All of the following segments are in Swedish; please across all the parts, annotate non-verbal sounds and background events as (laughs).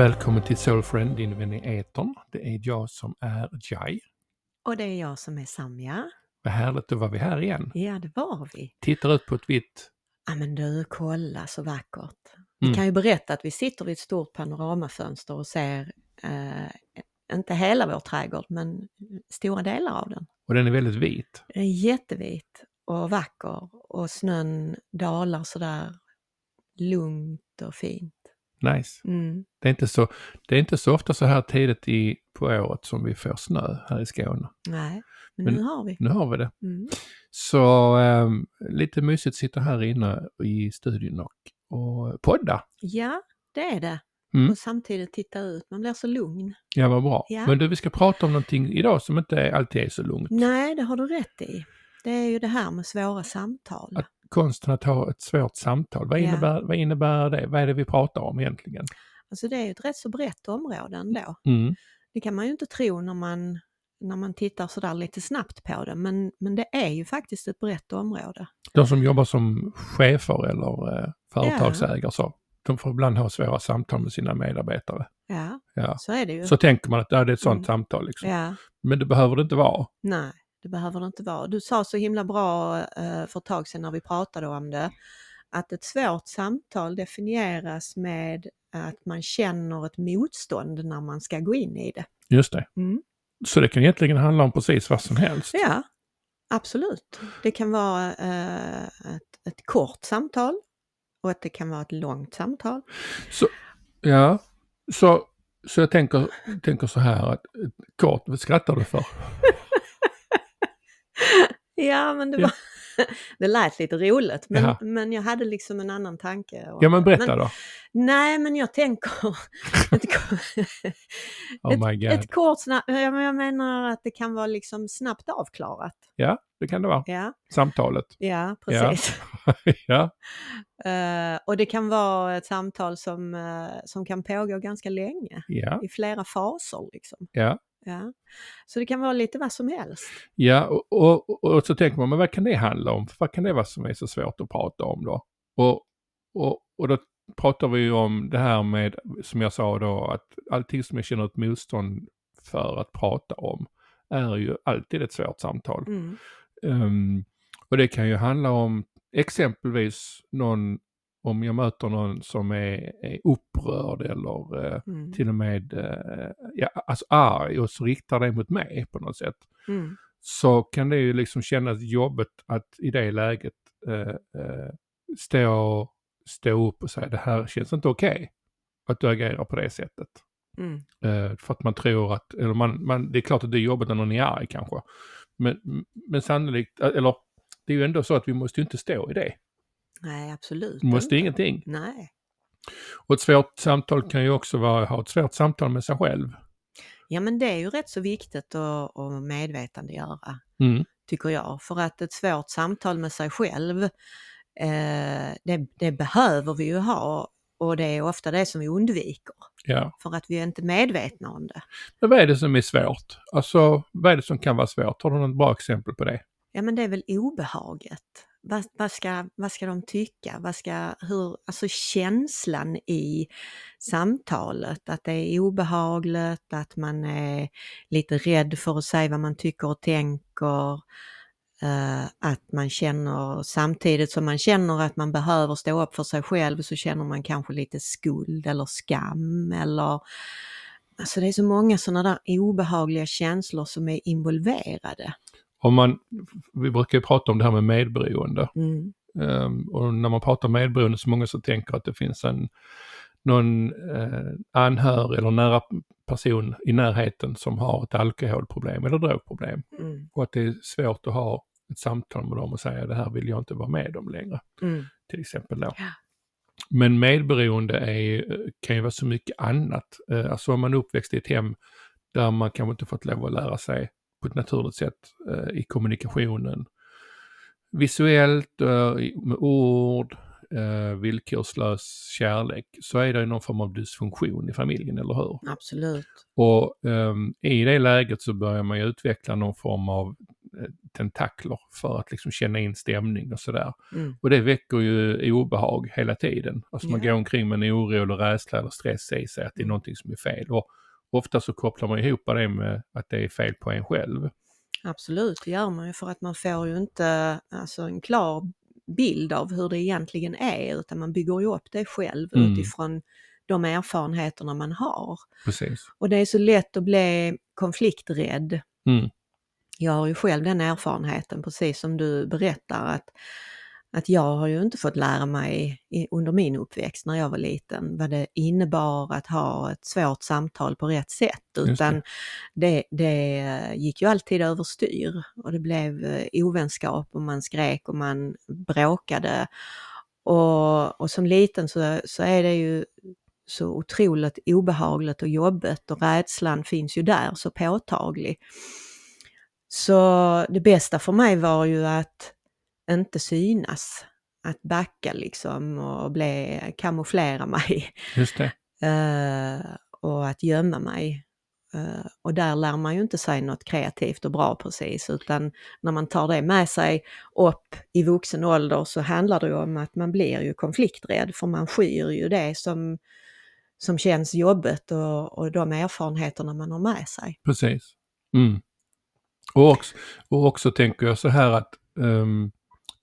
Välkommen till Soulfriend, din vän i etern. Det är jag som är Jai. Och det är jag som är Samja. Vad härligt, då var vi här igen. Ja, det var vi. Tittar ut på ett vitt... Ja men du, kolla så vackert. Vi Mm. kan ju berätta att vi sitter vid ett stort panoramafönster och ser, eh, inte hela vår trädgård, men stora delar av den. Och den är väldigt vit. Den är jättevit och vacker och snön dalar sådär lugnt och fint. Nice. Mm. Det är inte så, det är inte så ofta så här tidigt i, på året som vi får snö här i Skåne. Nej, men, Men- nu har vi. Nu har vi det. Mm. Så ehm, lite mysigt sitta här inne i studion och, och podda. Ja, det är det. Mm. Och samtidigt titta ut, man blir så lugn. Ja, vad bra. Ja. Men du, vi ska prata om någonting idag som inte alltid är så lugnt. Nej, det har du rätt i. Det är ju det här med svåra samtal. Att- Konsten att ha ett svårt samtal. Vad Ja. innebär, vad innebär det? Vad är det vi pratar om egentligen? Alltså det är ju ett rätt så brett område ändå. Mm. Det kan man ju inte tro när man, när man tittar sådär lite snabbt på det, men, men det är ju faktiskt ett brett område. De som jobbar som chefer eller eh, företagsägare så, de får ibland ha svåra samtal med sina medarbetare. Ja, Ja. så är det ju. Så tänker man att ja, det är ett sånt Mm. samtal. Liksom. Ja, Men det behöver det inte vara. nej, det behöver det inte vara. Du sa så himla bra eh, för ett tag sedan när vi pratade om det, att ett svårt samtal definieras med att man känner ett motstånd när man ska gå in i det. Just det. Mm. Så det kan egentligen handla om precis vad som helst. Ja, absolut. Det kan vara eh, ett, ett kort samtal och att det kan vara ett långt samtal. Så, ja, så, så jag tänker, tänker så här att eh, kort, vad skrattar du för? (laughs) (laughs) Ja, men det, Ja. var, (laughs) det lät lite roligt, men, Jaha. men jag hade liksom en annan tanke. om Ja men berätta Men, då. nej, men jag tänker... (laughs) ett, Oh my god. ett kort snabbt, jag menar att det kan vara liksom snabbt avklarat. Ja, det kan det vara. Ja, Samtalet. ja precis. ja, Eh, och det kan vara ett samtal som, eh, som kan pågå ganska länge, ja, i flera faser. Liksom. ja. Ja. Så det kan vara lite vad som helst. Ja, och, och, och så tänker man, men vad kan det handla om? Vad kan det vara som är så svårt att prata om då? Och, och, och då pratar vi ju om det här med, som jag sa då, att allting som jag känner ett motstånd för att prata om är ju alltid ett svårt samtal. Mm. Ehm, och det kan ju handla om exempelvis någon, om jag möter någon som är, är upprörd eller eh, Mm. till och med eh, ja, alltså arg och så riktar det mot mig på något sätt Mm. så kan det ju liksom kännas jobbigt att i det läget eh, eh, stå, stå upp och säga det här känns inte okej. Att du agerar på det sättet. Mm. Eh, för att man tror att, eller man, man, det är klart att det är jobbigt när någon är arg kanske. Men, men sannolikt, eller det är ju ändå så att vi måste ju inte stå i det. Nej, absolut måste inte. ingenting. Nej. Och ett svårt samtal kan ju också vara, ha ett svårt samtal med sig själv. Ja, men det är ju rätt så viktigt att, att medvetandegöra, Mm. tycker jag. För att ett svårt samtal med sig själv, eh, det, det behöver vi ju ha och det är ofta det som vi undviker. Ja. För att vi är inte medvetna om det. Men vad är det som är svårt? Alltså, vad är det som kan vara svårt? Har du något bra exempel på det? Ja, men det är väl obehaget. Vad, vad, ska, vad ska de tycka? Vad ska, hur, alltså känslan i samtalet, att det är obehagligt, att man är lite rädd för att säga vad man tycker och tänker. Uh, att man känner, samtidigt som man känner att man behöver stå upp för sig själv så känner man kanske lite skuld eller skam eller Alltså det är så många sådana där obehagliga känslor som är involverade. Om man, vi brukar ju prata om det här med medberoende. Mm. Ehm, och när man pratar medberoende så många som tänker att det finns en någon eh, anhörig eller nära person i närheten som har ett alkoholproblem eller drogproblem. Mm. Och att det är svårt att ha ett samtal med dem och säga det här vill jag inte vara med om längre. Mm. Till exempel då. Ja. Men medberoende är, kan ju vara så mycket annat. Eh, Alltså om man är uppväxt i ett hem där man kanske inte fått lov att lära sig på ett naturligt sätt eh, i kommunikationen. Visuellt, eh, med ord, eh, villkorslös kärlek, så är det någon form av dysfunktion i familjen, eller hur? Absolut. Och ehm, i det läget så börjar man ju utveckla någon form av eh, tentakler för att liksom känna in stämning och sådär. Mm. Och det väcker ju obehag hela tiden. Alltså man Ja. går omkring med en oro eller rädsla eller stress i sig att det är Mm. någonting som är fel. Och ofta så kopplar man ihop det med att det är fel på en själv. Absolut, det gör man ju för att man får ju inte alltså, en klar bild av hur det egentligen är utan man bygger ju upp det själv Mm. utifrån de erfarenheterna man har. Precis. Och det är så lätt att bli konflikträdd. Mm. Jag har ju själv den erfarenheten, precis som du berättar, att, att jag har ju inte fått lära mig under min uppväxt när jag var liten vad det innebar att ha ett svårt samtal på rätt sätt, Just det. utan det, det gick ju alltid överstyr och det blev eh, ovänskap och man skrek och man bråkade. Och, och som liten så, så är det ju så otroligt obehagligt och jobbigt och rädslan finns ju där så påtaglig. Så det bästa för mig var ju att inte synas, att backa liksom och bli, kamouflera mig Just det. (laughs) eh, och att gömma mig. Eh, och där lär man ju inte sig något kreativt och bra precis, utan när man tar det med sig upp i vuxen ålder så handlar det ju om att man blir ju konflikträdd, för man skyr ju det som, som känns jobbigt och, och de erfarenheterna man har med sig. Precis. Mm. Och, också, och också tänker jag så här att ehm,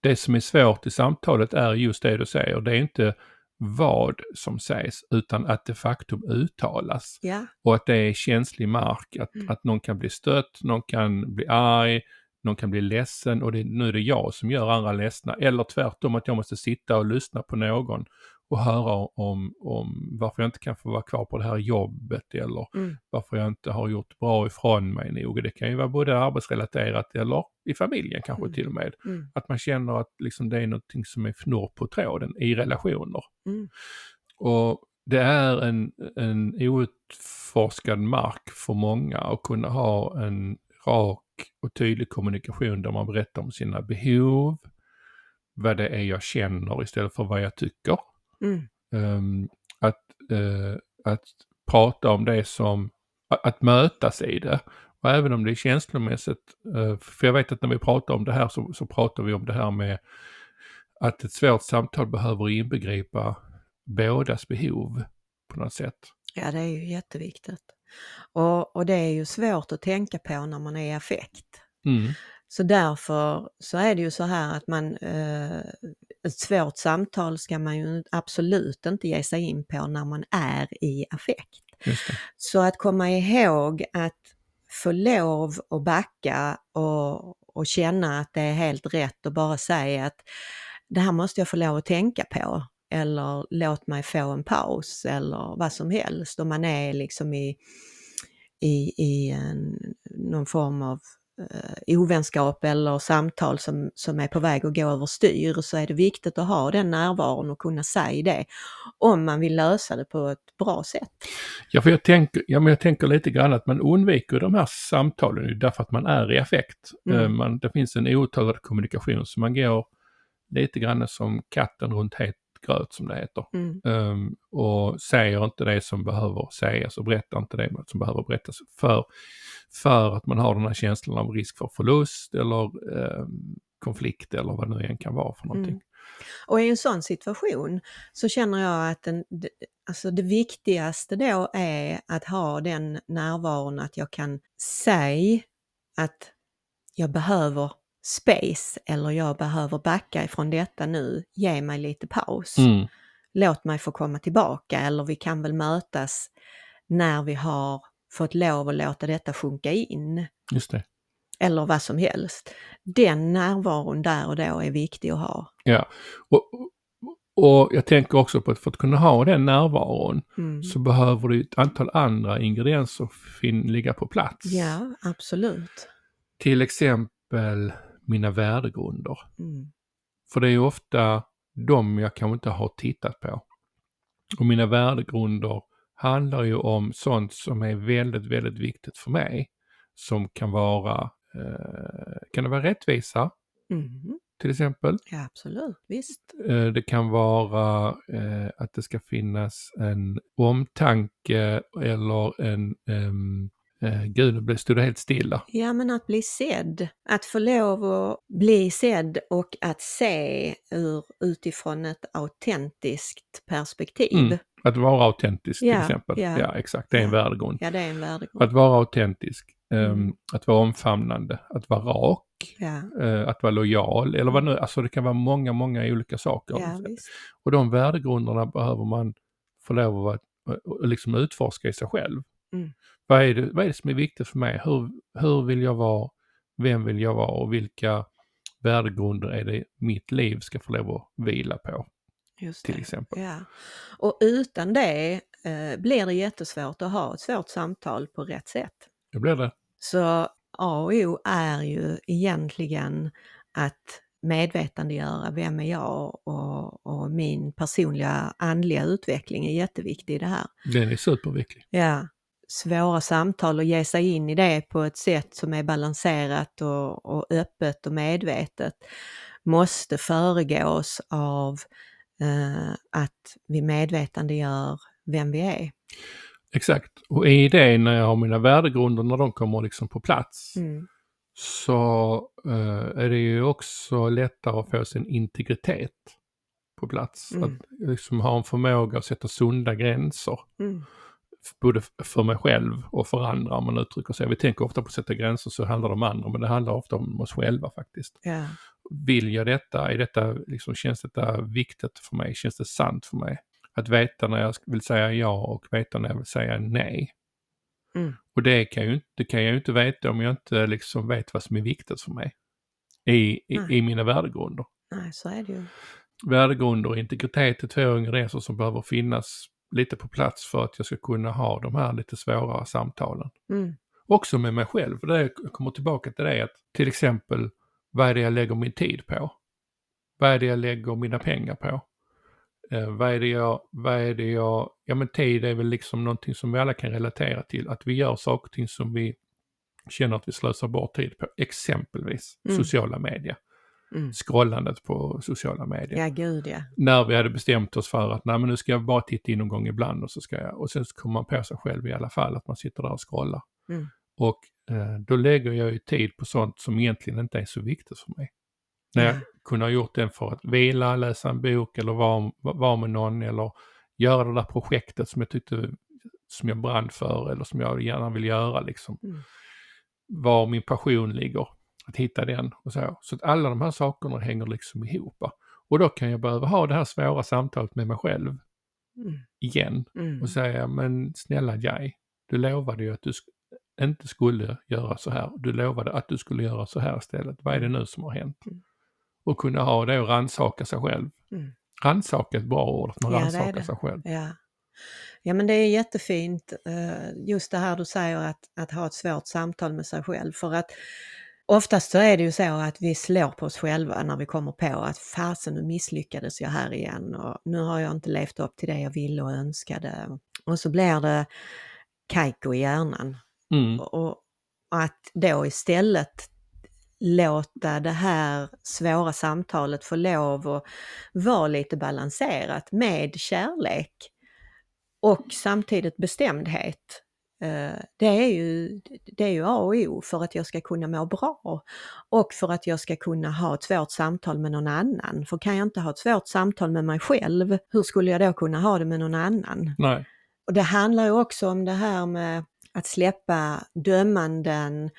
det som är svårt i samtalet är just det du säger. Det är inte vad som sägs utan att det faktum uttalas. Ja, Och att det är känslig mark, att, Mm. att någon kan bli stött, någon kan bli arg, någon kan bli ledsen och det, nu är det jag som gör andra ledsna. Eller tvärtom att jag måste sitta och lyssna på någon och höra om, om varför jag inte kan få vara kvar på det här jobbet eller Mm. varför jag inte har gjort bra ifrån mig nog. Det kan ju vara både arbetsrelaterat eller i familjen kanske Mm. till och med. mm, Att man känner att liksom det är någonting som är fnurr på tråden i relationer. mm, Och det är en, en outforskad mark för många att kunna ha en rak och tydlig kommunikation där man berättar om sina behov, vad det är jag känner istället för vad jag tycker. Mm, Ehm, att, eh, att prata om det som, att, mötas i det. Och även om det är känslomässigt, eh, för jag vet att när vi pratar om det här så, så pratar vi om det här med att ett svårt samtal behöver inbegripa bådas behov på något sätt. Ja, det är ju jätteviktigt. Och, och det är ju svårt att tänka på när man är i affekt. Mm. Så därför så är det ju så här att man, eh, ett svårt samtal ska man ju absolut inte ge sig in på när man är i affekt. Så att komma ihåg att få lov att backa och, och känna att det är helt rätt och bara säga att det här måste jag få lov att tänka på. Eller låt mig få en paus eller vad som helst. Om man är liksom i, i, i en, någon form av eh, ovänskap eller samtal som, som är på väg att gå överstyr så är det viktigt att ha den närvaron och kunna säga det om man vill lösa det på ett bra sätt. Ja, för jag tänker, ja, men jag tänker lite grann att man undviker de här samtalen därför att man är i affekt. Mm. Eh, Man, det finns en outtalad kommunikation så man går lite grann som katten runt het gröt som det heter. Mm. Ehm, och säger inte det som behöver sägas och berättar inte det som behöver berättas för, för att man har den här känslan av risk för förlust eller ehm, konflikt eller vad det nu än kan vara för någonting. Mm. Och i en sån situation så känner jag att den, alltså det viktigaste då är att ha den närvaron att jag kan säga att jag behöver space eller jag behöver backa ifrån detta nu, ge mig lite paus. Mm. Låt mig få komma tillbaka eller vi kan väl mötas när vi har fått lov att låta detta sjunka in. Just det. Eller vad som helst. Den närvaron där och då är viktig att ha. Ja. Och, och jag tänker också på att för att kunna ha den närvaron Mm. så behöver det ett antal andra ingredienser fin- ligga på plats. Ja, absolut. Till exempel mina värdegrunder. Mm. För det är ju ofta de jag kanske inte har tittat på. Och mina värdegrunder handlar ju om sånt som är väldigt, väldigt viktigt för mig. Som kan vara, eh, kan det vara rättvisa Mm. till exempel? Ja, absolut. Visst. Eh, Det kan vara eh, att det ska finnas en omtanke eller en, ehm, eh, gud, stod det helt stilla. Ja, men att bli sedd. Att få lov att bli sedd och att se ur, utifrån ett autentiskt perspektiv. Mm. Att vara autentisk till Ja, exempel. ja. Ja, exakt. Det är en Ja. värdegrund. Ja, det är en värdegrund. Att vara autentisk, Mm. att vara omfamnande, att vara rak, Ja, eh, att vara lojal eller vad nu, alltså det kan vara många, många olika saker. Och de värdegrunderna behöver man få lov att liksom utforska i sig själv. Mm. Vad, är det, vad är det som är viktigt för mig? Hur, hur vill jag vara? Vem vill jag vara? Och vilka värdegrunder är det mitt liv ska få lov att vila på Just till det. exempel? Ja. Och utan det eh, blir det jättesvårt att ha ett svårt samtal på rätt sätt. Det blir det. Så A och O är ju egentligen att medvetandegöra vem är jag och, och min personliga andliga utveckling är jätteviktig i det här. Den är superviktig. Ja, svåra samtal och ge sig in i det på ett sätt som är balanserat och, och öppet och medvetet måste föregås av eh, att vi medvetandegör vem vi är. Exakt. Och i det när jag har mina värdegrunder, när de kommer liksom på plats, Mm. så eh, är det ju också lättare att få sin integritet på plats. Mm. Att liksom ha en förmåga att sätta sunda gränser. Mm. Både för mig själv och för andra om man uttrycker sig. Vi tänker ofta på att sätta gränser så handlar det om andra men det handlar ofta om oss själva faktiskt. Ja. Vill jag detta? Är detta liksom, känns detta viktigt för mig? Känns det sant för mig? Att veta när jag vill säga ja och veta när jag vill säga nej. Mm. Och det kan, ju inte, det kan jag ju inte veta om jag inte liksom vet vad som är viktigt för mig. I, i, Nej. i mina värdegrunder. Nej, så är det ju. Värdegrunder och integritet är två ingredienser som behöver finnas lite på plats för att jag ska kunna ha de här lite svårare samtalen. Mm. Också med mig själv, för det jag kommer tillbaka till det att till exempel vad är det jag lägger min tid på? Vad är det jag lägger mina pengar på? Eh, vad är det jag, vad är det jag, ja men tid är väl liksom någonting som vi alla kan relatera till, att vi gör saker och ting som vi känner att vi slösar bort tid på, exempelvis Mm. sociala medier, Mm. scrollandet på sociala medier Ja, gud ja. när vi hade bestämt oss för att nej men nu ska jag bara titta in någon gång ibland och så ska jag, och sen så kommer man på sig själv i alla fall att man sitter där och scrollar. Mm. Och eh, då lägger jag ju tid på sånt som egentligen inte är så viktigt för mig. När jag Ja. kunde ha gjort den för att vila, läsa en bok eller vara, vara med någon eller göra det där projektet som jag tyckte som jag brann för eller som jag gärna vill göra liksom. Mm. Var min passion ligger, att hitta den och så. Så att alla de här sakerna hänger liksom ihop. Och då kan jag behöva ha det här svåra samtalet med mig själv Mm. igen Mm. och säga men snälla Jai, du lovade ju att du inte skulle göra så här. Du lovade att du skulle göra så här istället. Vad är det nu som har hänt? Mm. Och kunna ha det och rannsaka sig själv. Mm. Rannsaka är ett bra ord, att man Ja, rannsakar det. sig själv. Ja. ja, men det är jättefint eh, just det här du säger att, att ha ett svårt samtal med sig själv. För att oftast så är det ju så att vi slår på oss själva när vi kommer på att fasen nu misslyckades jag här igen och nu har jag inte levt upp till det jag ville och önskade. Och så blir det kajko i hjärnan. Mm. Och, att då istället låta det här svåra samtalet få lov att vara lite balanserat med kärlek och samtidigt bestämdhet. Eh, Det är, ju, det är ju A och O för att jag ska kunna må bra och för att jag ska kunna ha ett svårt samtal med någon annan. För kan jag inte ha ett svårt samtal med mig själv, hur skulle jag då kunna ha det med någon annan? Nej, Och det handlar ju också om det här med att släppa dömanden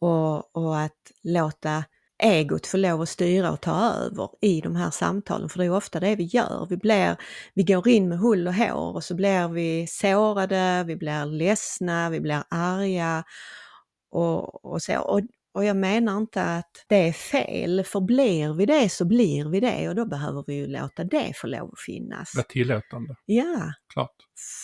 och, och att låta egot får lov att styra och ta över i de här samtalen. För det är ofta det vi gör. Vi, blir, vi går in med hull och hår och så blir vi sårade, vi blir ledsna, vi blir arga och, och så. Och, och jag menar inte att det är fel, för blir vi det så blir vi det och då behöver vi ju låta det få lov att finnas. var tillåtande, Ja, klart.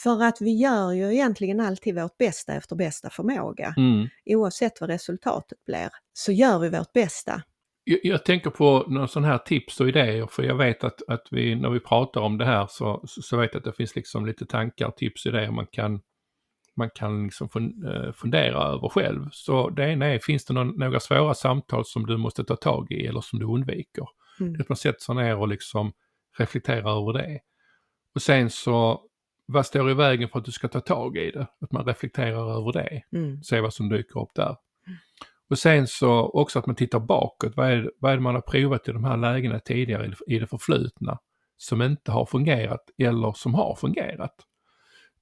för att vi gör ju egentligen alltid vårt bästa efter bästa förmåga. Mm. Oavsett vad resultatet blir, så gör vi vårt bästa. Jag, jag tänker på några sådana här tips och idéer för jag vet att, att vi, när vi pratar om det här så, så, så vet jag att det finns liksom lite tankar, tips, idéer man kan, man kan liksom eh, fundera över själv. Så det ena är, finns det någon, några svåra samtal som du måste ta tag i eller som du undviker? Mm. Att man sätter sig ner och liksom reflekterar över det. Och sen så vad står i vägen för att du ska ta tag i det? Att man reflekterar över det, Mm. se vad som dyker upp där. Och sen så också att man tittar bakåt, vad är, vad är det man har provat i de här lägena tidigare i det förflutna som inte har fungerat eller som har fungerat.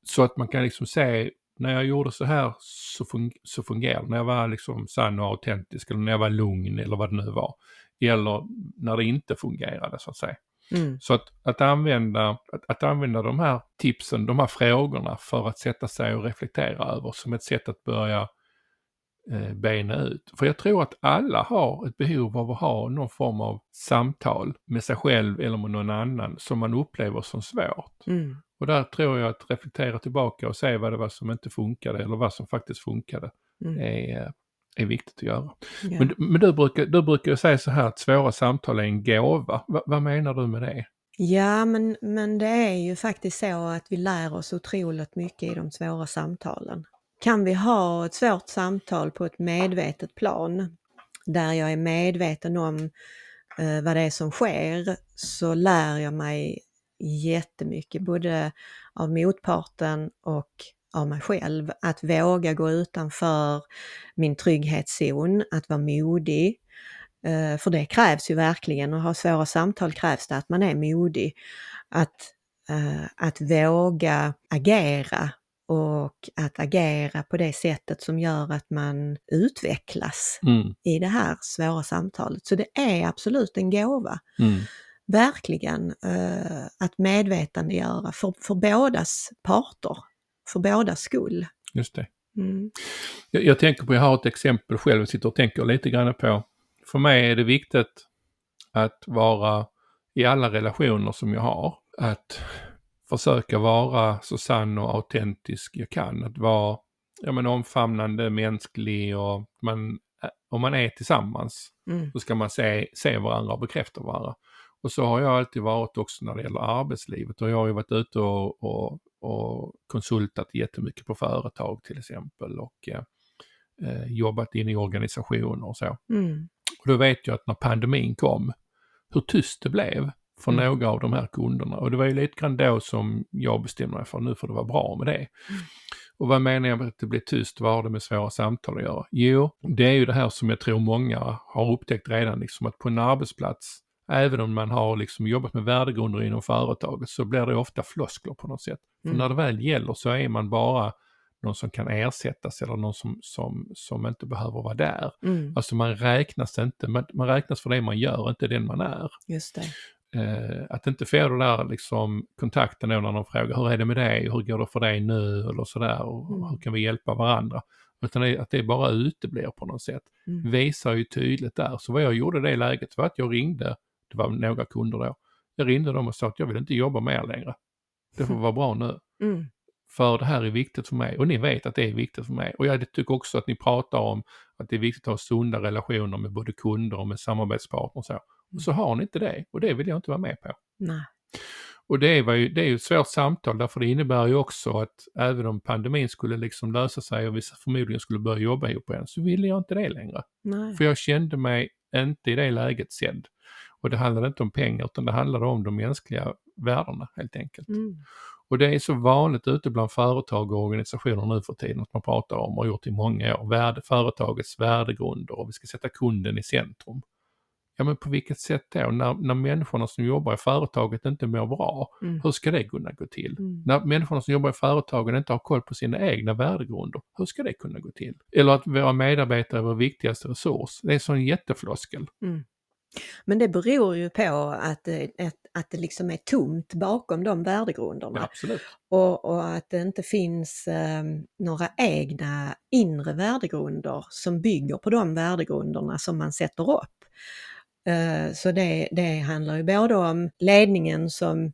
Så att man kan liksom se, när jag gjorde så här så, fun- så fungerade. När jag var liksom sann och autentisk eller när jag var lugn eller vad det nu var. Eller när det inte fungerade så att säga. Mm. Så att, att, använda, att, att använda de här tipsen, de här frågorna för att sätta sig och reflektera över som ett sätt att börja bena ut. För jag tror att alla har ett behov av att ha någon form av samtal med sig själv eller med någon annan som man upplever som svårt. Mm. Och där tror jag att reflektera tillbaka och se vad det var som inte funkade eller vad som faktiskt funkade Mm. är, eh, är viktigt att göra. Ja. Men, men du, brukar, du brukar säga så här att svåra samtal är en gåva. Va, vad menar du med det? Ja, men, men det är ju faktiskt så att vi lär oss otroligt mycket i de svåra samtalen. Kan vi ha ett svårt samtal på ett medvetet plan, där jag är medveten om eh, vad det är som sker, så lär jag mig jättemycket, både av motparten och av mig själv. Att våga gå utanför min trygghetszon, att vara modig, Eh, För det krävs ju verkligen, att ha svåra samtal krävs det att man är modig. Att, eh, att våga agera och att agera på det sättet som gör att man utvecklas Mm, i det här svåra samtalet. Så det är absolut en gåva, mm, verkligen, eh, att medvetandegöra för, för bådas parter, för bådas skull. just det. Mm. Jag, jag tänker på, jag har ett exempel själv, jag sitter och tänker lite grann på. För mig är det viktigt att vara i alla relationer som jag har, att försöka vara så sann och autentisk jag kan. Att vara ja, men omfamnande, mänsklig och man, om man är tillsammans Mm. så ska man se, se varandra och bekräfta varandra. Och så har jag alltid varit också när det gäller arbetslivet och jag har ju varit ute och, och, och konsultat jättemycket på företag till exempel och eh, eh, jobbat in i organisationer och så. Mm. Och då vet jag att när pandemin kom, hur tyst det blev för Mm. några av de här kunderna. Och det var ju lite grann då som jag bestämde mig för nu får det vara bra med det. Och vad menar jag med att det blir tyst? Vad har det med svåra samtal att göra? Jo, det är ju det här som jag tror många har upptäckt redan, liksom att på en arbetsplats, även om man har liksom jobbat med värdegrunder inom företaget, så blir det ofta floskler på något sätt. För Mm. när det väl gäller så är man bara någon som kan ersättas eller någon som, som, som inte behöver vara där. Mm. Alltså man räknas inte, man, man räknas för det man gör, inte den man är. Just det. Eh, att inte få den där liksom kontakten då när de frågar hur är det med dig, hur går det för dig nu eller sådär och Mm. hur kan vi hjälpa varandra. Utan det, att det bara uteblir på något sätt. Mm. Visar ju tydligt där. Så vad jag gjorde i det läget var att jag ringde, det var några kunder då, jag ringde dem och sa att jag vill inte jobba med er längre. Det får vara bra nu. (laughs) Mm. För det här är viktigt för mig och ni vet att det är viktigt för mig. Och jag tycker också att ni pratar om att det är viktigt att ha sunda relationer med både kunder och med samarbetspartner och så. Så har ni inte det och det vill jag inte vara med på. Nej. Och det, var ju, det är ju ett svårt samtal därför det innebär ju också att även om pandemin skulle liksom lösa sig och vi förmodligen skulle börja jobba ihop igen så ville jag inte det längre. Nej. För jag kände mig inte i det läget sedd. Och det handlade inte om pengar utan det handlade om de mänskliga värdena helt enkelt. Mm. Och det är så vanligt ute bland företag och organisationer nu för tiden att man pratar om och har gjort i många år, värde, företagets värdegrunder och vi ska sätta kunden i centrum. Ja men på vilket sätt då? När, när människorna som jobbar i företaget inte mår bra, Mm. hur ska det kunna gå till? Mm. När människorna som jobbar i företagen inte har koll på sina egna värdegrunder, hur ska det kunna gå till? Eller att våra medarbetare är vår viktigaste resurs. Det är en sån jättefloskel. Mm. Men det beror ju på att, det- att, att det liksom är tomt bakom de värdegrunderna. Ja. Och, och att det inte finns eh, några egna inre värdegrunder som bygger på de värdegrunderna som man sätter upp. Eh, så det, det handlar ju både om ledningen som,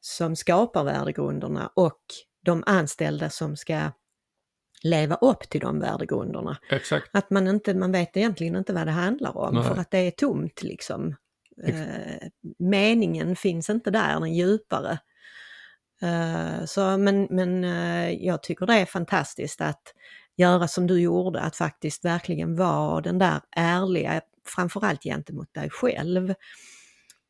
som skapar värdegrunderna och de anställda som ska leva upp till de värdegrunderna. Exakt. Att man inte, man vet egentligen inte vad det handlar om Nej. för att det är tomt liksom. Eh, meningen finns inte där, den djupare. Eh, så, men men eh, jag tycker det är fantastiskt att göra som du gjorde, att faktiskt verkligen vara den där ärliga, framförallt gentemot dig själv.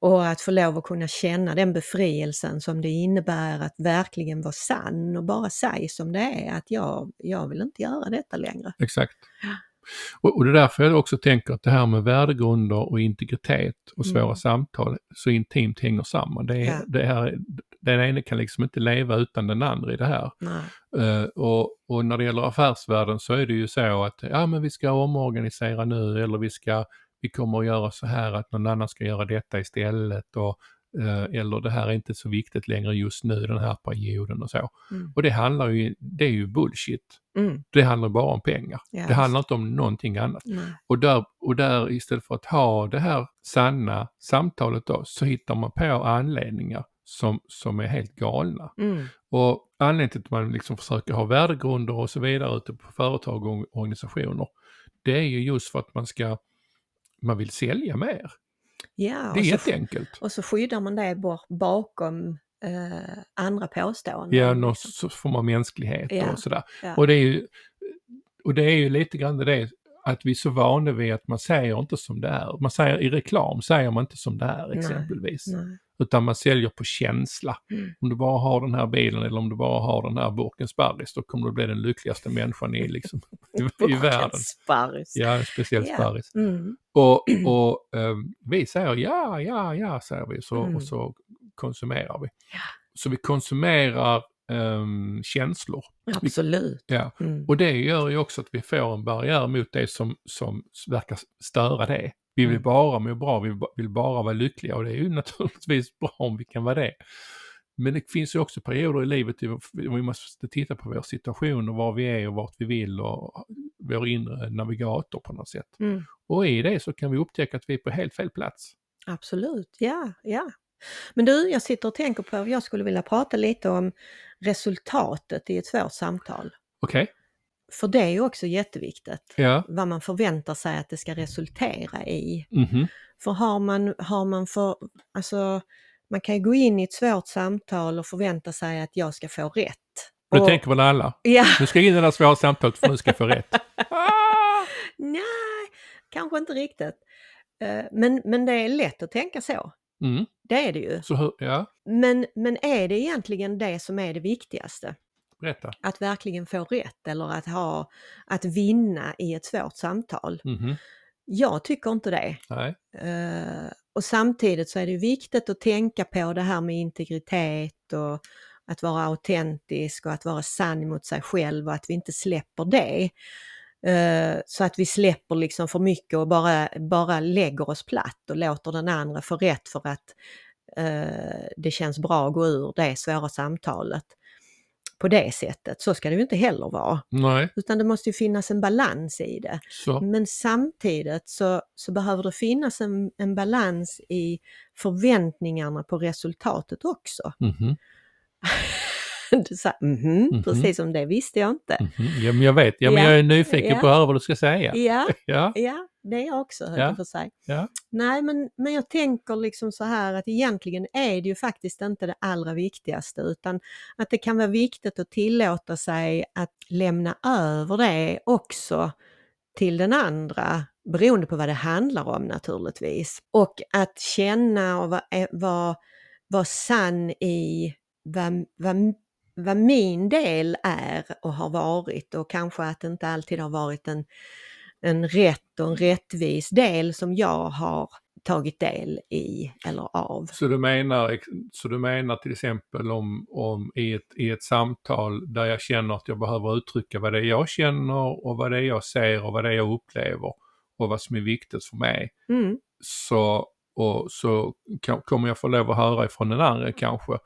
Och att få lov att kunna känna den befrielsen som det innebär att verkligen vara sann och bara säga som det är att jag, jag vill inte göra detta längre. Exakt. Och, och det är därför jag också tänker att det här med värdegrunder och integritet och svåra Mm. samtal så intimt hänger samman. Det är, Ja. det här, den ena kan liksom inte leva utan den andra i det här. Eh, och, och när det gäller affärsvärlden så är det ju så att ja men vi ska omorganisera nu eller vi ska vi kommer att göra så här att någon annan ska göra detta istället och eh, eller det här är inte så viktigt längre just nu den här perioden och så. Mm. Och det handlar ju, det är ju bullshit. Mm. Det handlar bara om pengar. Ja, det handlar inte om någonting annat. Nej. Och där, och där istället för att ha det här sanna samtalet då så hittar man på anledningar som, som är helt galna. Mm. Och anledningen till att man liksom försöker ha värdegrunder och så vidare ute på företag och organisationer, det är ju just för att man ska, man vill sälja mer. Ja, Det är jätteenkelt. och så skyddar man det bak- bakom eh, andra påståenden. Ja, någon liksom. så får man mänsklighet Ja, och sådär. ja. Och det är ju, och det är ju lite grann det att vi är så vana vid att man säger inte som det är. Man säger i reklam säger man inte som det är Nej, exempelvis. Nej. Utan man säljer på känsla. Mm. Om du bara har den här bilen eller om du bara har den här burken sparris då kommer du bli den lyckligaste människan i, liksom, (laughs) (laughs) i, i världen. Sparris. Ja, speciellt Ja. sparris. Mm. Och, (clears throat) och ehm, vi säger ja, ja, ja, säger vi så, Mm. och så konsumerar vi. Ja. Så vi konsumerar ehm, känslor. Absolut. Ja. Mm. Och det gör ju också att vi får en barriär mot det som, som verkar störa det. Vi vill Mm. bara må bra, vi vill bara vara lyckliga och det är ju (laughs) naturligtvis bra om vi kan vara det. Men det finns ju också perioder i livet där vi måste titta på vår situation och var vi är och vart vi vill och vår inre navigator på något sätt. Mm. Och i det så kan vi upptäcka att vi är på helt fel plats. Absolut, ja, ja. Men du, jag sitter och tänker på, jag skulle vilja prata lite om resultatet i ett svårt samtal. Okej? För det är också jätteviktigt, Ja. vad man förväntar sig att det ska resultera i. Mhm. För har man, har man för, alltså, man kan ju gå in i ett svårt samtal och förvänta sig att jag ska få rätt. Och det tänker väl alla? Ja, Nu ska jag in i det där svåra samtalet för nu ska jag få rätt. (laughs) Ah! nej, kanske inte riktigt. Eh, Men, men det är lätt att tänka så. Mm. Det är det ju. Så ja, Men, men är det egentligen det som är det viktigaste? Berätta. Att verkligen få rätt eller att, ha, att vinna i ett svårt samtal? Mhm. Jag tycker inte det. Eh, och samtidigt så är det viktigt att tänka på det här med integritet och att vara autentisk och att vara sann mot sig själv och att vi inte släpper det. Eh, så att vi släpper liksom för mycket och bara, bara lägger oss platt och låter den andra få rätt för att eh, det känns bra att gå ur det svåra samtalet på det sättet. Så ska det ju inte heller vara. Nej. Utan det måste ju finnas en balans i det. Så. Men samtidigt så, så behöver det finnas en, en balans i förväntningarna på resultatet också. Mhm. (laughs) (laughs) Du sa mhm, Mhm. precis som det visste jag inte. Mhm. Ja, men jag vet. Ja, men Ja. jag är nyfiken Ja. på att höra vad du ska säga. Ja, (laughs) Ja. ja, det är jag också höll Ja. att säga. Ja. Nej, men, men jag tänker liksom så här att egentligen är det ju faktiskt inte det allra viktigaste utan att det kan vara viktigt att tillåta sig att lämna över det också till den andra beroende på vad det handlar om naturligtvis. Och att känna och vara, vara, vara sann i vad, vad, vad min del är och har varit och kanske att det inte alltid har varit en, en rätt och en rättvis del som jag har tagit del i eller av. Så, du menar, så du menar till exempel om, om i, ett, i ett samtal där jag känner att jag behöver uttrycka vad det är jag känner och vad det är jag ser och vad det är jag upplever och vad som är viktigt för mig. Mm, Så, och, så kommer jag få lov att höra ifrån den andra kanske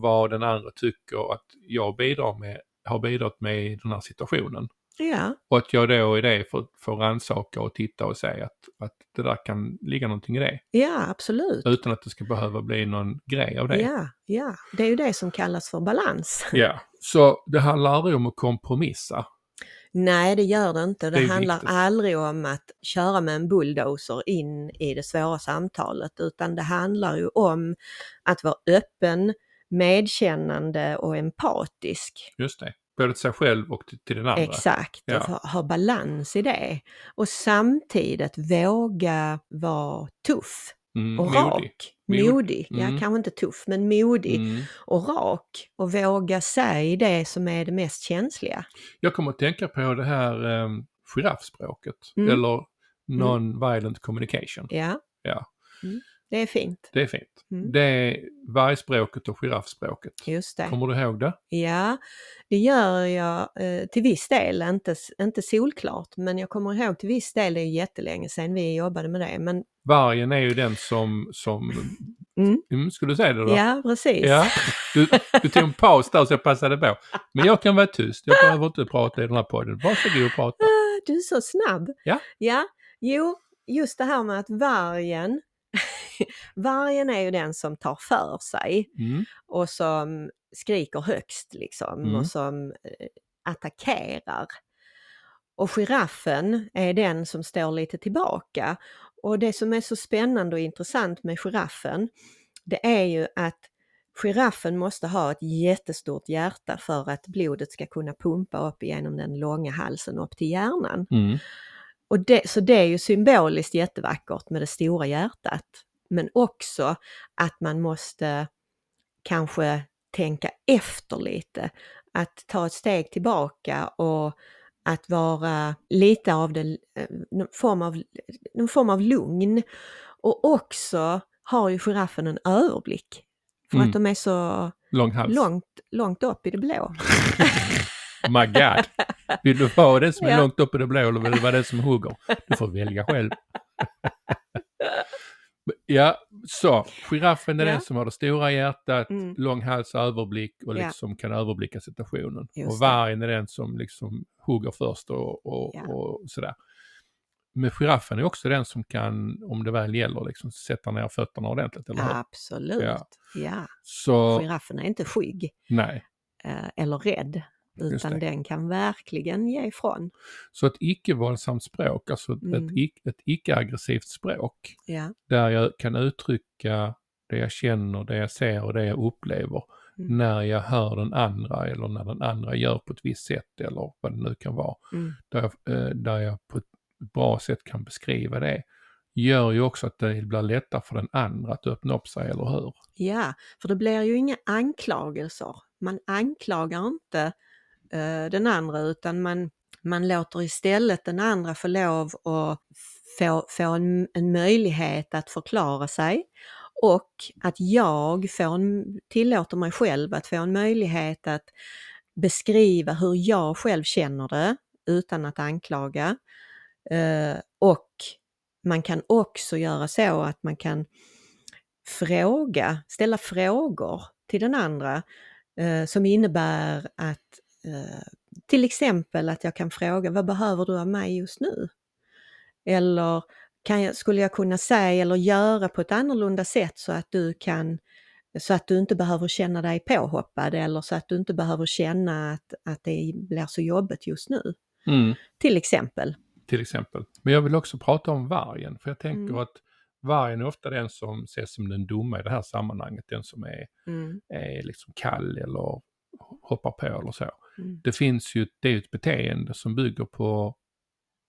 vad den andra tycker att jag bidrar med, har bidragit med i den här situationen. ja, Och att jag då i det får, får rannsaka och titta och säga att, att det där kan ligga någonting i det. ja, absolut. Utan att det ska behöva bli någon grej av det. Ja, ja, det är ju det som kallas för balans. (laughs) Ja. Så det handlar aldrig om att kompromissa. Nej, det gör det inte. Det, Det handlar viktigt. aldrig om att köra med en bulldozer in i det svåra samtalet, utan det handlar ju om att vara öppen, medkännande och empatisk. Just det. Både till sig själv och till, till den andra. Exakt, Ja. ha, ha balans i det. Och samtidigt våga vara tuff Mm, och modig. rak. Mod- Modig, ja Mm. kanske inte tuff men modig Mm. och rak och våga säga det som är det mest känsliga. Jag kommer att tänka på det här um, giraffspråket, Mm. eller non-violent communication. Ja, Ja, det är fint. det är fint. Mm. Det är vargspråket och giraffspråket. Just det. Kommer du ihåg det? Ja, det gör jag eh, till viss del, inte, inte solklart, men jag kommer ihåg till viss del, det är jättelänge sedan vi jobbade med det. Men Vargen är ju den som, som Mm. mm, skulle du säga det då? ja, precis. Ja, du, du tog en paus där så jag passade på. Men jag kan vara tyst, jag behöver inte prata i den här podden. Varsågod och prata. Ah, Du är så snabb. Ja. Ja, jo, just det här med att vargen, (laughs) vargen är ju den som tar för sig Mm, och som skriker högst liksom Mm. och som eh, attackerar. Och giraffen är den som står lite tillbaka. Och det som är så spännande och intressant med giraffen, det är ju att giraffen måste ha ett jättestort hjärta för att blodet ska kunna pumpa upp genom den långa halsen upp till hjärnan. mm, Och det, så det är ju symboliskt jättevackert med det stora hjärtat. Men också att man måste kanske tänka efter lite. Att ta ett steg tillbaka och att vara lite av det, eh, någon form av, någon form av lugn. Och också har ju giraffen en överblick. För Mm. att de är så långt, långt upp i det blå. (laughs) My god. Vill du vara den som är Ja. långt upp i det blå eller vill du vara den som hugger? Du får välja själv. (laughs) Ja, så giraffen är Ja. den som har det stora hjärtat, Mm. lång hals och överblick och Ja. liksom kan överblicka situationen. Just och det. vargen är den som liksom hugger först och, och, Ja. och sådär. Men giraffen är också den som kan, om det väl gäller, liksom sätta ner fötterna ordentligt, eller hur? Absolut. Ja. Ja. Så, Giraffen är inte skygg. nej. eh, eller rädd. Utan den kan verkligen ge ifrån. Så ett icke-våldsamt språk, alltså Mm. ett, ic- ett icke-aggressivt språk, Ja. där jag kan uttrycka det jag känner, det jag ser och det jag upplever Mm. när jag hör den andra eller när den andra gör på ett visst sätt eller vad det nu kan vara. Mm. Där jag, eh, där jag på ett bra sätt kan beskriva det gör ju också att det blir lättare för den andra att öppna upp sig, eller hur? ja, för det blir ju inga anklagelser. Man anklagar inte Eh, den andra utan man, man låter istället den andra få lov att få, få en, en möjlighet att förklara sig och att jag får en, tillåter mig själv att få en möjlighet att beskriva hur jag själv känner det utan att anklaga. Eh, och man kan också göra så att man kan fråga, ställa frågor till den andra eh, som innebär att till exempel att jag kan fråga vad behöver du av mig just nu? Eller jag, skulle jag kunna säga eller göra på ett annorlunda sätt så att du kan så att du inte behöver känna dig påhoppad eller så att du inte behöver känna att, att det blir så jobbigt just nu. Till exempel. Till exempel. Men jag vill också prata om vargen, för jag tänker Mm. att vargen är ofta den som ses som den dumma i det här sammanhanget, den som är, Mm, är liksom kall eller hoppar på eller så. Mm, Det finns ju, det är ju ett beteende som bygger på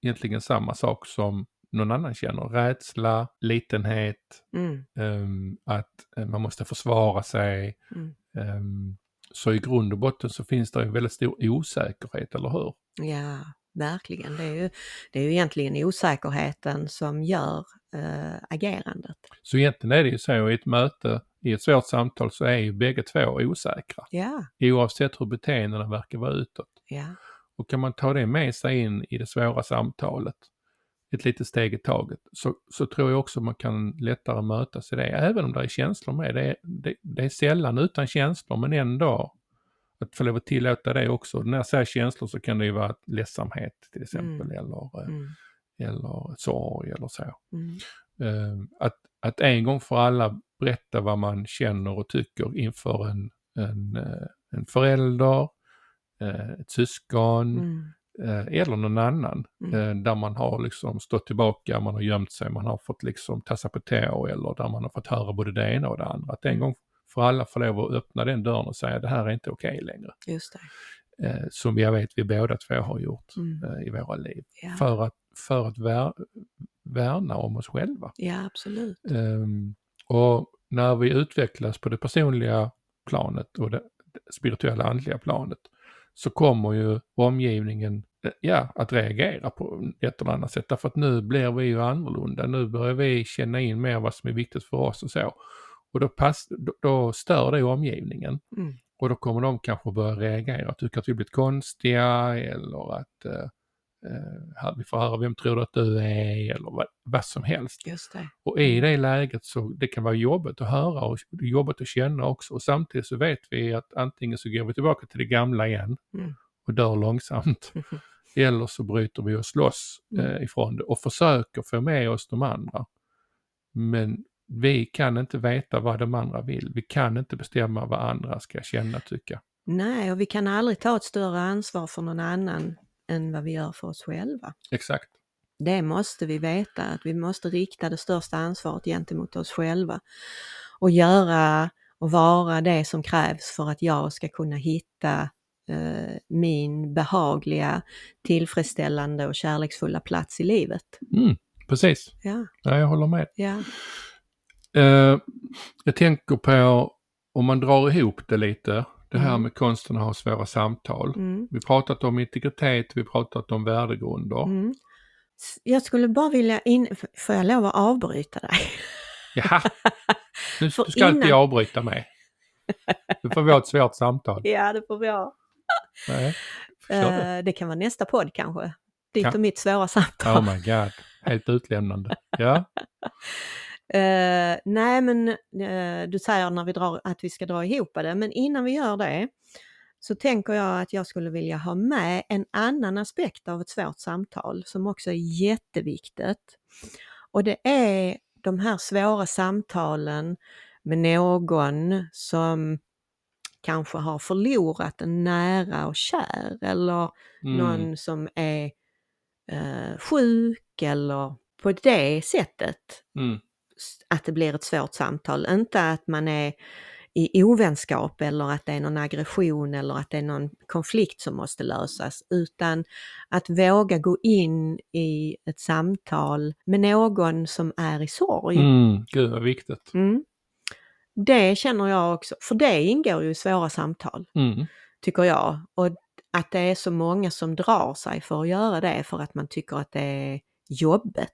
egentligen samma sak som någon annan känner. Rädsla, litenhet, mm, ehm, att eh, man måste försvara sig. mm. Ehm, så i grund och botten så finns det en väldigt stor osäkerhet, eller hur? Ja, verkligen. Det är, ju, det är ju egentligen osäkerheten som gör eh, agerandet. Så egentligen är det ju så i ett möte, i ett svårt samtal så är ju bägge två osäkra. Ja, Oavsett hur beteendena verkar vara utåt. ja, Och kan man ta det med sig in i det svåra samtalet, ett litet steg i taget, så, så tror jag också man kan lättare mötas i det. Även om det är känslor med. Det är, det, det är sällan utan känslor, men ändå att få lov att tillåta det också. När jag säger känslor så kan det ju vara ledsamhet till exempel, eller, eh, mm, eller sorg eller så. mm, Eh, att, att en gång för alla berätta vad man känner och tycker inför en, en, eh, en förälder, eh, ett syskon mm, eh, eller någon annan. Mm. eh, Där man har liksom stått tillbaka, man har gömt sig, man har fått liksom tassa på tå eller där man har fått höra både det ena och det andra. Att en gång för alla få lov att öppna den dörren och säga det här är inte okej längre. just det. Eh, som jag vet vi båda två har gjort Mm, eh, i våra liv ja, för att, för att ver- värna om oss själva. Ja, absolut. Um, och när vi utvecklas på det personliga planet och det spirituella andliga planet så kommer ju omgivningen eh, ja, att reagera på ett eller annat sätt. Därför att nu blir vi ju annorlunda. Nu börjar vi känna in mer vad som är viktigt för oss och så. Och då, pass, då, då stör det omgivningen. Mm. Och då kommer de kanske börja reagera, tycka att vi blivit konstiga eller att eh, vi får höra vem tror du att du är eller vad, vad som helst. Och i det läget så det kan vara jobbigt att höra och jobbigt att känna också. Och samtidigt så vet vi att antingen så går vi tillbaka till det gamla igen Mm. och dör långsamt. (laughs) Eller så bryter vi oss loss Mm. eh, ifrån det och försöker få med oss de andra. Men vi kan inte veta vad de andra vill. Vi kan inte bestämma vad andra ska känna tycka. Nej, och vi kan aldrig ta ett större ansvar för någon annan än vad vi gör för oss själva. Exakt. Det måste vi veta, att vi måste rikta det största ansvaret gentemot oss själva och göra och vara det som krävs för att jag ska kunna hitta eh, min behagliga, tillfredsställande och kärleksfulla plats i livet. Mm, precis. Ja, Ja, jag håller med. ja, Eh, jag tänker på om man drar ihop det lite, det här Mm. med konsten att ha svåra samtal. mm, Vi pratat om integritet, vi pratat om värdegrunder. mm. Jag skulle bara vilja, in... får jag lov att avbryta dig? Jaha, (laughs) du ska inte innan- jag avbryta mig. Nu får vi ha ett svårt samtal. (laughs) Ja, det får vi ha. Nej. (laughs) Eh, det kan vara nästa podd kanske. Ditt Kan- och mitt svåra samtal. Oh my god, helt utlämnande. Ja, Eh, nej, men eh, du säger när vi drar, att vi ska dra ihop det, men innan vi gör det så tänker jag att jag skulle vilja ha med en annan aspekt av ett svårt samtal som också är jätteviktigt. Och det är de här svåra samtalen med någon som kanske har förlorat en nära och kär eller mm, någon som är eh, sjuk eller på det sättet. Mm, att det blir ett svårt samtal. Inte att man är i ovänskap eller att det är någon aggression eller att det är någon konflikt som måste lösas, utan att våga gå in i ett samtal med någon som är i sorg. mm, gud vad viktigt. Mm. Det känner jag också, för det ingår ju i svåra samtal, Mm, tycker jag. Och att det är så många som drar sig för att göra det för att man tycker att det är det.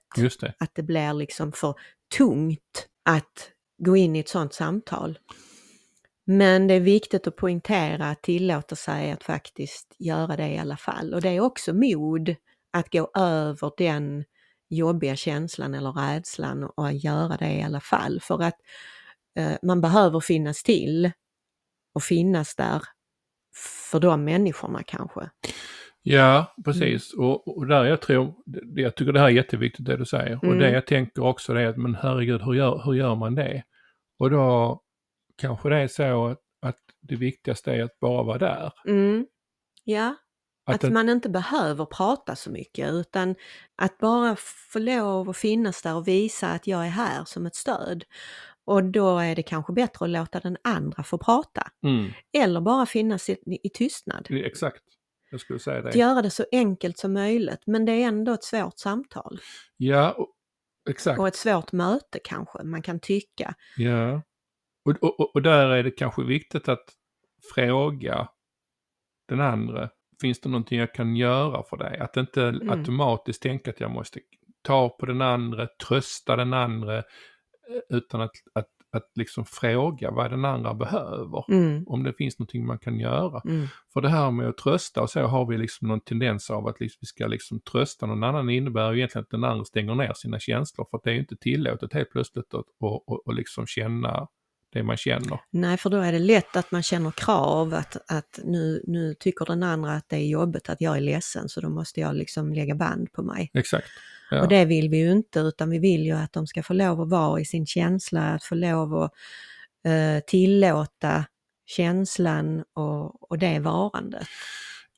Att det blir liksom för tungt att gå in i ett sådant samtal. Men det är viktigt att poängtera att tillåta sig att faktiskt göra det i alla fall. Och det är också mod att gå över den jobbiga känslan eller rädslan och att göra det i alla fall. För att eh, man behöver finnas till och finnas där för de människorna kanske. Ja, precis. Och, och där jag tror, det, jag tycker det här är jätteviktigt det du säger. Och Mm. det jag tänker också det är att, men herregud, hur gör, hur gör man det? Och då kanske det är så att, att det viktigaste är att bara vara där. Mm. Ja, Att, Att man inte behöver prata så mycket utan att bara få lov att finnas där och visa att jag är här som ett stöd. Och då är det kanske bättre att låta den andra få prata. mm, Eller bara finnas i, i tystnad. exakt, jag skulle säga Att det. göra det så enkelt som möjligt men det är ändå ett svårt samtal. Ja, och, exakt. Och ett svårt möte kanske man kan tycka. Ja. Och, och, och- och där är det kanske viktigt att fråga den andra, finns det någonting jag kan göra för dig? Att inte Mm. automatiskt tänka att jag måste ta på den andra, trösta den andra, eh, utan att, att, att liksom fråga vad den andra behöver. Mm, Om det finns någonting man kan göra. mm, För det här med att trösta och så har vi liksom någon tendens av att liksom vi ska liksom trösta någon annan innebär ju egentligen att den andra stänger ner sina känslor för att det är ju inte tillåtet helt plötsligt att och, och, och liksom känna det man känner. Nej, för då är det lätt att man känner krav att, att nu, nu tycker den andra att det är jobbigt att jag är ledsen så då måste jag liksom lägga band på mig. Exakt. Ja. Och det vill vi ju inte utan vi vill ju att de ska få lov att vara i sin känsla, att få lov att eh, tillåta känslan och, och det varandet.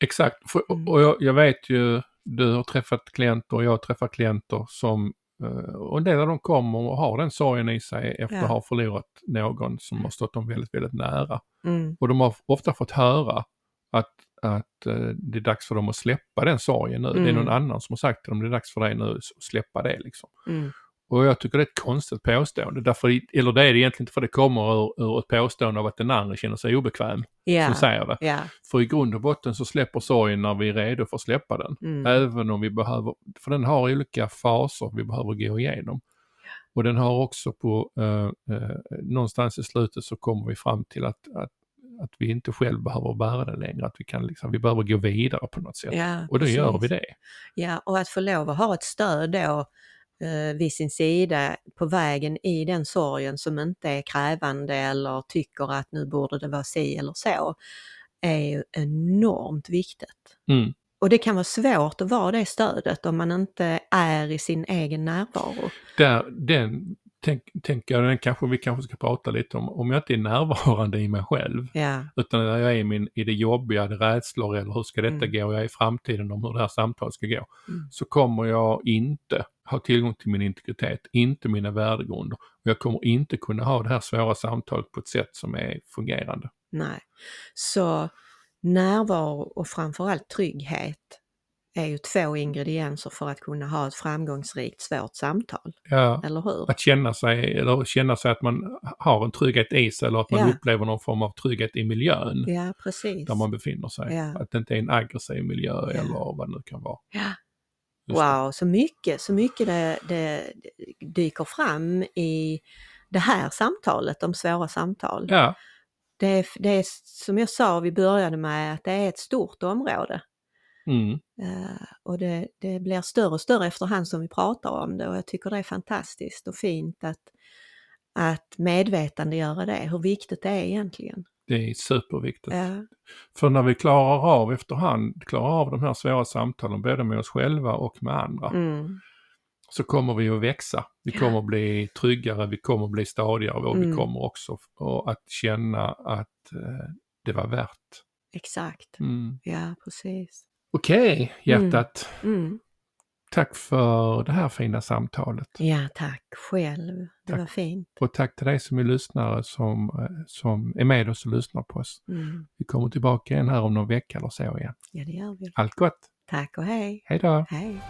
Exakt. Mm. och jag, jag vet ju, du har träffat klienter och jag har träffat klienter som eh, och en del av dem kommer och har den sorgen i sig efter Ja. att ha förlorat någon som har stått dem väldigt, väldigt nära. Mm, Och de har ofta fått höra att, att eh, det är dags för dem att släppa den sorgen nu. Det är Mm. någon annan som har sagt till dem, det är dags för dig nu att släppa det liksom. Mm. Och jag tycker det är ett konstigt påstående, därför, eller det är det egentligen inte för det kommer ur, ur ett påstående av att den andra känner sig obekväm Ja. som säger det. Ja. För i grund och botten så släpper sorgen när vi är redo för att släppa den. Mm. Även om vi behöver, för den har olika faser vi behöver gå igenom. Och den har också på, eh, eh, någonstans i slutet så kommer vi fram till att, att, att vi inte själv behöver bära den längre, att vi kan liksom, vi behöver gå vidare på något sätt. Ja, och då gör vi precis. det. Ja, och att få lov att ha ett stöd då eh, vid sin sida på vägen i den sorgen som inte är krävande eller tycker att nu borde det vara si eller så, är ju enormt viktigt. Mm. Och det kan vara svårt att vara det stödet om man inte är i sin egen närvaro. Där, den tänk, tänker jag, kanske vi kanske ska prata lite om, om jag inte är närvarande i mig själv, Ja, utan när jag är i, min, i det jobbiga, det rädslor eller hur ska detta Mm. gå, jag är i framtiden om hur det här samtalet ska gå, Mm. så kommer jag inte ha tillgång till min integritet, inte mina värdegrunder. Och jag kommer inte kunna ha det här svåra samtalet på ett sätt som är fungerande. nej. Så närvaro och framförallt trygghet är ju två ingredienser för att kunna ha ett framgångsrikt svårt samtal, Ja, eller hur? att känna sig, eller känna sig att man har en trygghet i sig eller att man Ja. upplever någon form av trygghet i miljön Ja, precis. där man befinner sig. Ja. Att det inte är en aggressiv miljö Ja. eller vad det nu kan vara. Ja. Just det. Wow, så mycket, så mycket det, det dyker fram i det här samtalet om svåra samtal. Ja, Det, det är som jag sa, vi började med att det är ett stort område. Mm. Eh, och det, det blir större och större efterhand som vi pratar om det och jag tycker det är fantastiskt och fint att, att medvetandegöra det, hur viktigt det är egentligen. det är superviktigt. Ja, För när vi klarar av efterhand, klarar av de här svåra samtalen både med oss själva och med andra, mm, så kommer vi att växa. Vi kommer att bli tryggare, vi kommer att bli stadigare och vi Mm. kommer också att känna att eh, det var värt. exakt. Mm. Ja, precis. Okej, hjärtat. Mm. Tack för det här fina samtalet. Ja, tack själv. Det Tack. var fint. Och tack till dig som är lyssnare som, eh, som är med oss och lyssnar på oss. Mm. Vi kommer tillbaka igen här om någon vecka eller så igen. Ja, det gör vi. Allt gott! Tack och hej. Hej då! Hej.